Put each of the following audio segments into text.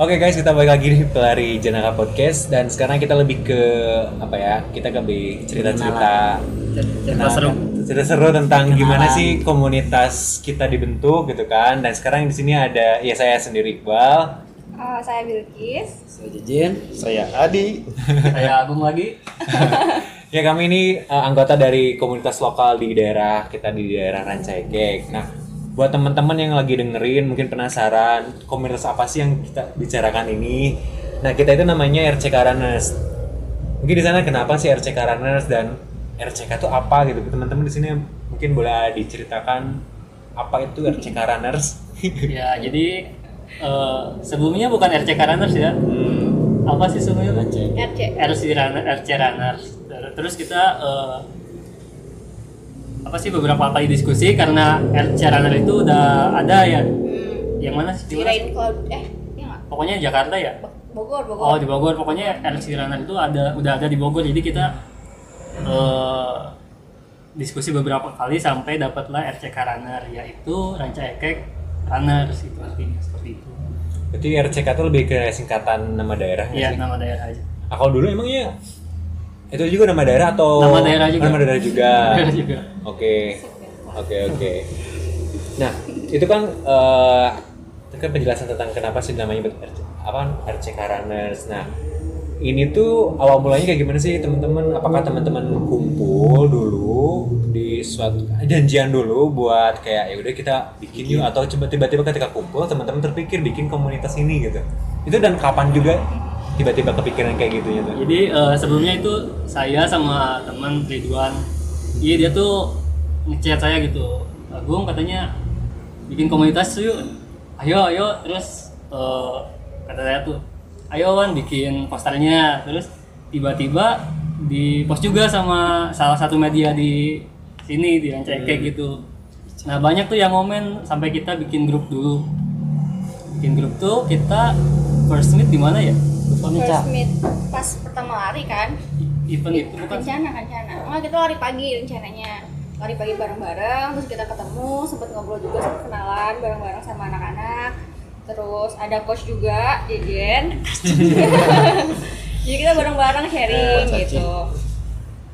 Oke guys, kita balik lagi di pelari Janaka Podcast dan sekarang kita lebih ke apa ya? Kita ke lebih cerita-cerita cerita seru cerita seru tentang Kenalan. gimana sih komunitas kita dibentuk gitu kan. Dan sekarang di sini ada ya saya sendiri Iqbal. Eh, saya Bilkis. Saya Jejen. saya Adi saya Agung lagi Ya kami ini uh, anggota dari komunitas lokal di daerah kita di daerah Rancaikek. Nah, buat teman-teman yang lagi dengerin mungkin penasaran komunitas apa sih yang kita bicarakan ini. Nah, kita itu namanya RCK Runners. Mungkin di sana kenapa sih RCK Runners dan RCK itu apa gitu. Teman-teman di sini mungkin boleh diceritakan apa itu RCK Runners. ya jadi eh, sebelumnya bukan RC Runners ya apa sih sebelumnya? RC. RC Runner RC Runners terus kita eh, apa sih beberapa kali diskusi karena RC Runner itu udah ada ya Hmm. yang mana sih Kirain cloud eh iya pokoknya Jakarta ya Bo- Bogor, Bogor. Oh di Bogor pokoknya RC Runner itu ada udah ada di Bogor jadi kita eh, diskusi beberapa kali sampai dapatlah RCK Runner yaitu Ranca Ekek Runners itu artinya seperti itu. Berarti RCK itu lebih ke singkatan nama daerah Iya nama daerah aja. Ah, kalau dulu emangnya itu juga nama daerah atau Nama daerah juga. Nama daerah juga. Oke. Oke, oke. Nah, itu kan eh itu kan penjelasan tentang kenapa sih namanya RC, apa RCK Runners. Nah, ini tuh awal mulanya kayak gimana sih teman-teman? Apakah teman-teman kumpul dulu di suatu janjian dulu buat kayak ya udah kita bikin yuk atau coba tiba-tiba ketika kumpul teman-teman terpikir bikin komunitas ini gitu. Itu dan kapan juga tiba-tiba kepikiran kayak gitu ya tuh? Jadi eh, sebelumnya itu saya sama teman Ridwan, iya dia tuh ngechat saya gitu, Agung katanya bikin komunitas yuk, ayo ayo terus eh, kata saya tuh, ayo Wan bikin posternya, terus tiba-tiba di post juga sama salah satu media di sini di Rancake gitu. Nah banyak tuh yang ngomen sampai kita bikin grup dulu, bikin grup tuh kita first meet di mana ya? First meet pas pertama lari kan. event itu bukan Rencana, rencana. Enggak, kita lari pagi rencananya. Lari pagi bareng-bareng, terus kita ketemu, sempet ngobrol juga, sempet kenalan bareng-bareng sama anak-anak. Terus ada coach juga, Jejen. Jadi kita bareng-bareng sharing Caci. gitu.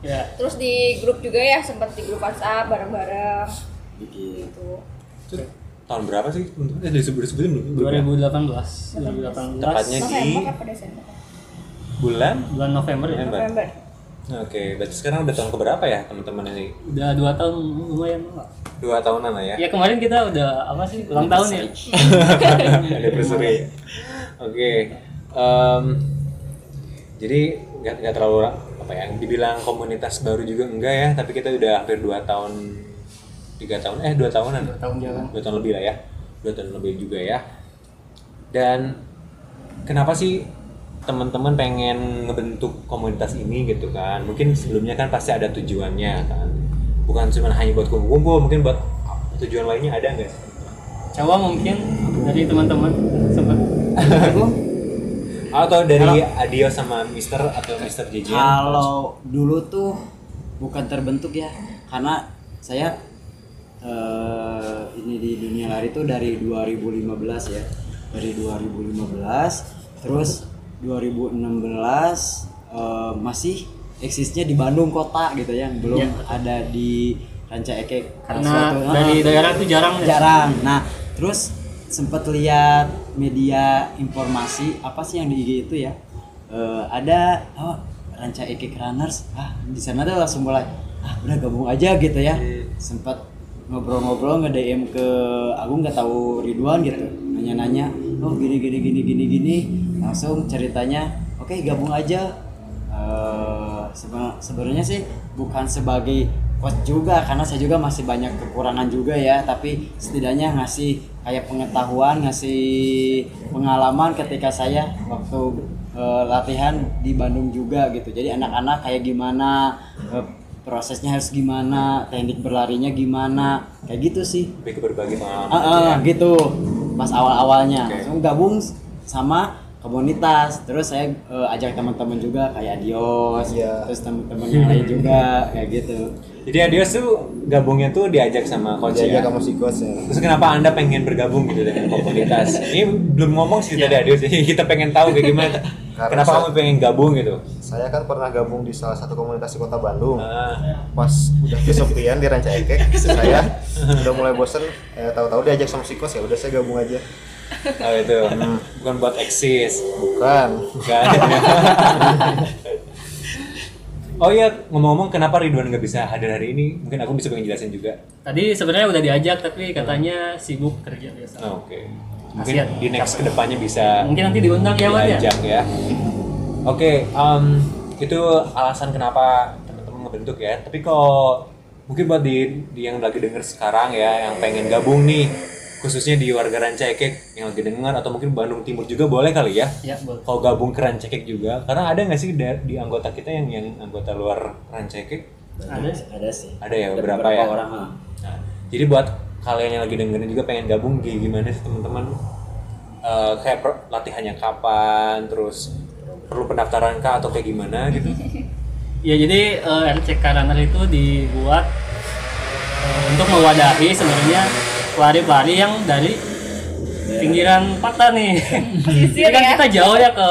ya Terus di grup juga ya, sempet di grup WhatsApp bareng-bareng gitu. Itu tahun berapa sih? Eh, disebut disebutin belum? Belum ya? 2018 2018 Tepatnya di bulan bulan November ya November. November. Oke, berarti sekarang udah tahun keberapa ya teman-teman ini? udah dua tahun lumayan lah. Dua tahunan lah ya. ya kemarin kita udah apa sih ulang tahun ya Anniversary. Oke. Em, jadi nggak nggak terlalu apa ya? Dibilang komunitas baru juga enggak ya, tapi kita udah hampir dua tahun, tiga tahun, eh dua tahunan, dua tahun jalan dua tahun lebih lah ya, dua tahun lebih juga ya. Dan kenapa sih teman-teman pengen ngebentuk komunitas ini gitu kan? Mungkin sebelumnya kan pasti ada tujuannya kan, bukan cuma hanya buat kumpul-kumpul, mungkin buat tujuan lainnya ada nggak? sih? Jawa mungkin dari teman-teman sempat Atau dari Adio sama Mister atau Mister JJ? Kalau dulu tuh bukan terbentuk ya, karena saya eh, ini di dunia lari tuh dari 2015 ya, dari 2015, terus 2016 eh, masih eksisnya di Bandung kota gitu ya, belum Iya. ada di Ranca Ekek karena suatu- dari ah, daerah itu jarang ya jarang. Nah, terus sempat lihat media informasi apa sih yang di IG itu ya? Eh, ada oh, Ranca Ekek Runners. Ah, di sana tuh langsung mulai ah udah gabung aja gitu ya. Sempat ngobrol-ngobrol nge-DM ke Agung nggak tahu Ridwan gitu. Nanya-nanya, "Oh, gini gini gini gini gini." Langsung ceritanya, "Oke, gabung aja." Sebe- sebenarnya sih bukan sebagai coach juga karena saya juga masih banyak kekurangan juga ya tapi setidaknya ngasih kayak pengetahuan ngasih pengalaman ketika saya waktu eh, latihan di Bandung juga gitu jadi anak-anak kayak gimana eh, prosesnya harus gimana teknik berlarinya gimana kayak gitu sih Lebih ke berbagi pengalaman Ah, aja ah, ya. gitu pas awal-awalnya Oke. langsung gabung sama komunitas terus saya eh, ajak teman-teman juga kayak Dios Iya. terus teman-teman yang lain juga kayak gitu Jadi Adios tuh gabungnya tuh diajak sama coach Jaga ya. kamu sikos ya. Terus kenapa anda pengen bergabung gitu dengan komunitas? Ini belum ngomong sih tadi Adios, jadi kita pengen tahu kayak gimana. Karena kenapa saya- kamu pengen gabung gitu? Saya kan pernah gabung di salah satu komunitas di kota Bandung. Ah, Pas udah kesepian di Ranca Ekek, saya udah mulai bosen. Eh, tahu-tahu diajak sama sikos ya udah saya gabung aja. oh itu, bukan buat eksis. Bukan. Bukan. oh iya, ngomong-ngomong kenapa Ridwan nggak bisa hadir hari ini? Mungkin aku bisa pengen jelasin juga. Tadi sebenarnya udah diajak tapi katanya sibuk kerja biasa. Oh, Oke. Mungkin Kasihan. di next ke depannya bisa Mungkin nanti diundang ya, Wan ya. ya. Oke, em, itu alasan kenapa teman-teman ngebentuk ya. Tapi kalau mungkin buat di, di yang lagi denger sekarang ya, yang pengen gabung nih, khususnya di warga Rancakek yang lagi denger atau mungkin Bandung Timur juga boleh kali ya. Ya, boleh. Kalau gabung ke Rancakek juga, karena ada nggak sih da- di anggota kita yang yang anggota luar Rancakek? Ada. ada sih Ada ya beberapa ya. orang ah. Nah, jadi buat kalian yang lagi dengerin juga pengen gabung kayak gimana sih teman-teman? Eh, kayak per- latihannya kapan, terus perlu pendaftaran kah atau kayak gimana gitu? Ya jadi eh, RCK Runner itu dibuat eh, untuk mewadahi sebenarnya pelari-pelari yang dari pinggiran Pata nih. Jadi kan ya. kita jauh ya ke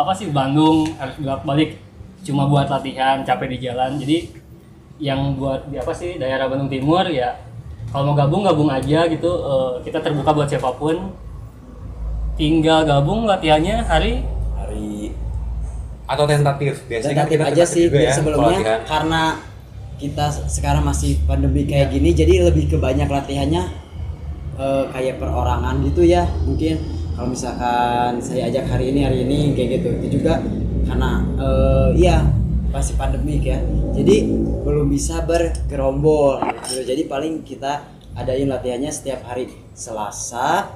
apa sih Bandung harus bolak-balik cuma buat latihan capek di jalan. Jadi yang buat di apa sih daerah Bandung Timur ya kalau mau gabung gabung aja gitu Eh, kita terbuka buat siapa pun. Tinggal gabung latihannya hari hari Atau tentatif? Biasanya tentatif kita aja tentatif sih juga ya, sebelumnya latihan. karena kita sekarang masih pandemi kayak gini jadi lebih ke banyak latihannya eh, kayak perorangan gitu ya mungkin kalau misalkan saya ajak hari ini hari ini kayak gitu itu juga karena eh, iya masih pandemik ya jadi belum bisa bergerombol gitu. jadi paling kita adain latihannya setiap hari Selasa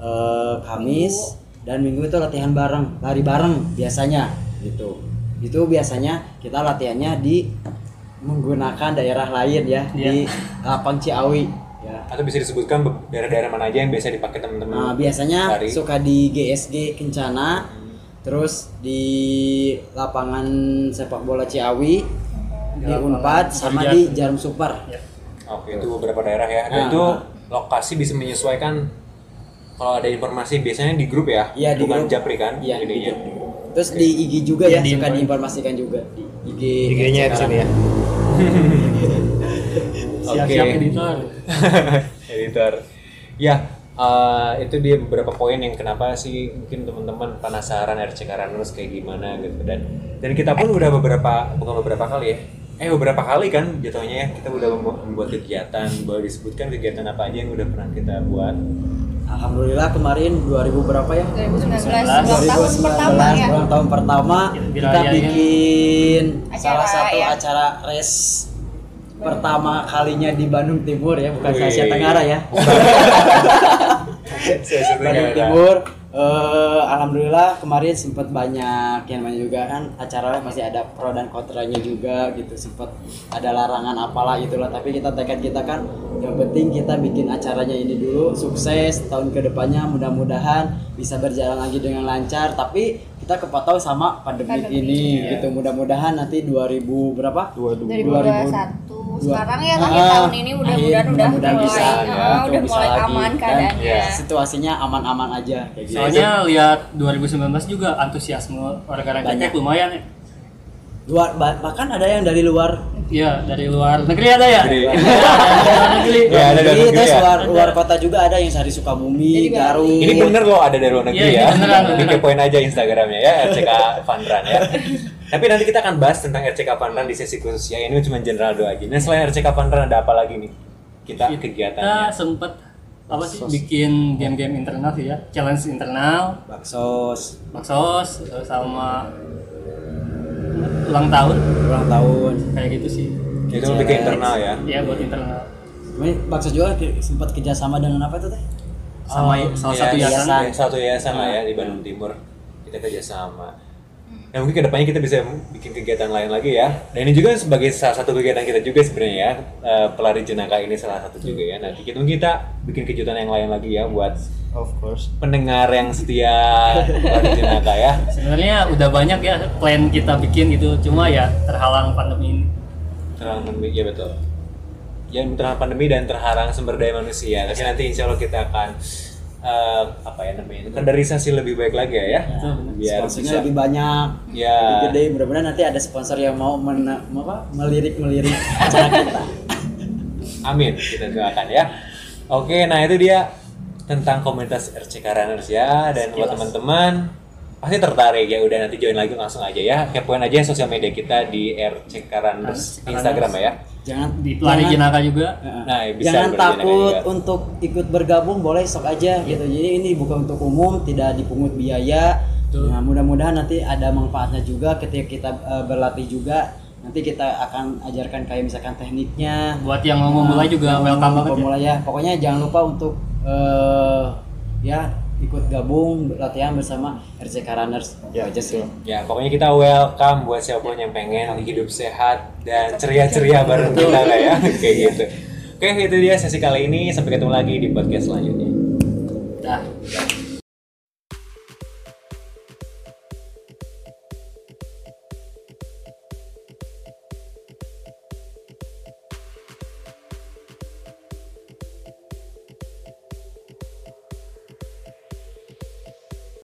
eh, Kamis dan Minggu itu latihan bareng lari bareng biasanya gitu itu biasanya kita latihannya di menggunakan daerah lain ya di lapang Ciawi ya Atau bisa disebutkan daerah-daerah mana aja yang biasa dipakai teman-teman? Nah, biasanya lari? suka di GSG Kencana, terus di lapangan sepak bola Ciawi, di Di Unpad, sama di Jarum Super. ya, Oke, itu beberapa daerah ya. Dan Nah. itu lokasi bisa menyesuaikan kalau ada informasi biasanya di grup ya, Iya, di bukan grup. japri kan? Iya, di grup. Terus di IG juga ya, Di suka info. diinformasikan juga di IG. IG-nya di sini ya. siap-siap Oke. editor. editor. Ya, eh, itu dia beberapa poin yang kenapa sih mungkin teman-teman penasaran RCK Runners kayak gimana gitu dan dan kita pun udah beberapa bukan beberapa kali ya. Eh beberapa kali kan jatuhnya ya kita udah mem- membuat kegiatan, boleh disebutkan kegiatan apa aja yang udah pernah kita buat. Alhamdulillah kemarin 2000 berapa ya? 2019 ulang tahun 2019 pertama ya. tahun pertama kita ya. bikin Acara, salah satu ya. acara race pertama kalinya di Bandung Timur ya, bukan. Asia Tenggara ya. Saya Bandung Timur. Eh, Alhamdulillah kemarin sempat banyak yang namanya juga kan acara masih ada pro dan kontranya juga gitu sempat ada larangan apalah itulah tapi kita tekad kita kan yang penting kita bikin acaranya ini dulu sukses tahun ke depannya mudah-mudahan bisa berjalan lagi dengan lancar tapi kita kepotong sama pandemi Pandemi. ini gitu mudah-mudahan nanti 2000 berapa 2021 sekarang ya Ah, akhir tahun ini mudah-mudahan udah mudah-mudahan mulai bisa, ya, udah bisa mulai lagi. aman keadaannya ya. situasinya aman-aman aja kayak gitu Soalnya lihat 2019 juga antusiasme warga Banyak. Lumayan ya. luar ba- bahkan ada yang dari luar Iya, dari luar negeri ada ya? Negeri. Iya, dari luar negeri. Ya, ada dari Jadi negeri terus ya. luar, luar kota juga ada yang dari Sukabumi, Garut. Ini bener loh ada dari luar negeri Iya, ya. iya, beneran. kepoin aja Instagramnya ya RCK Funrun ya. Tapi nanti kita akan bahas tentang RCK Funrun di sesi khusus ya. Ini cuma general doa aja. Nah selain RCK Funrun ada apa lagi nih? Kita Kita kegiatannya. sempet apa sih bikin game-game internal sih ya, challenge internal, Baksos, baksos sama ulang tahun ulang tahun. kayak gitu sih. Itu lebih ke internal ya. Ya buat internal. Baksos juga sempat kerjasama dengan apa itu teh? Sama Oh, salah iya, satu iya, yayasan. iya, satu yayasan lah ya di Bandung Timur. Kita kerjasama. Nah mungkin ke depannya kita bisa bikin kegiatan lain lagi ya. Dan ini juga sebagai salah satu kegiatan kita juga sebenarnya ya. Eh, pelari jenaka ini salah satu juga ya. Nanti kita mungkin kita bikin kejutan yang lain lagi ya buat Of course. pendengar yang setia Radio Jenaka ya. Sebenarnya udah banyak ya plan kita bikin gitu, cuma ya terhalang pandemi ini. Terhalang pandemi, ya betul. Ya terhalang pandemi dan terhalang sumber daya manusia. Tapi nanti insya Allah kita akan eh, apa ya namanya kaderisasi lebih baik lagi ya, ya. biar Sponsornya bisa lebih banyak. ya Lebih gede. Mudah-mudahan nanti ada sponsor yang mau men apa melirik melirik acara kita. Amin, kita doakan ya. Oke, nah itu dia tentang komunitas RCK Runners ya dan buat teman-teman pasti tertarik ya udah nanti join lagi langsung aja ya kepoin aja sosial media kita di RCK Runners Instagram ya Jangan Di pelari jangan- jenaka juga. Nah, bisa jangan takut juga. untuk ikut bergabung boleh sok aja gitu jadi ini bukan untuk umum tidak dipungut biaya Betul. nah mudah-mudahan nanti ada manfaatnya juga ketika kita eh, berlatih juga nanti kita akan ajarkan kayak misalkan tekniknya Buat yang mau memulai juga Yang welcome mau banget ya. pemula ya pokoknya jangan lupa untuk eh, ya ikut gabung latihan bersama RCK Runners Ya, aja sih Ya, pokoknya kita welcome buat siapa pun yang pengen hidup sehat dan ceria-ceria bareng kita lah ya. Kayak gitu. Oke, itu dia sesi kali ini. Sampai ketemu lagi di podcast selanjutnya. Dah.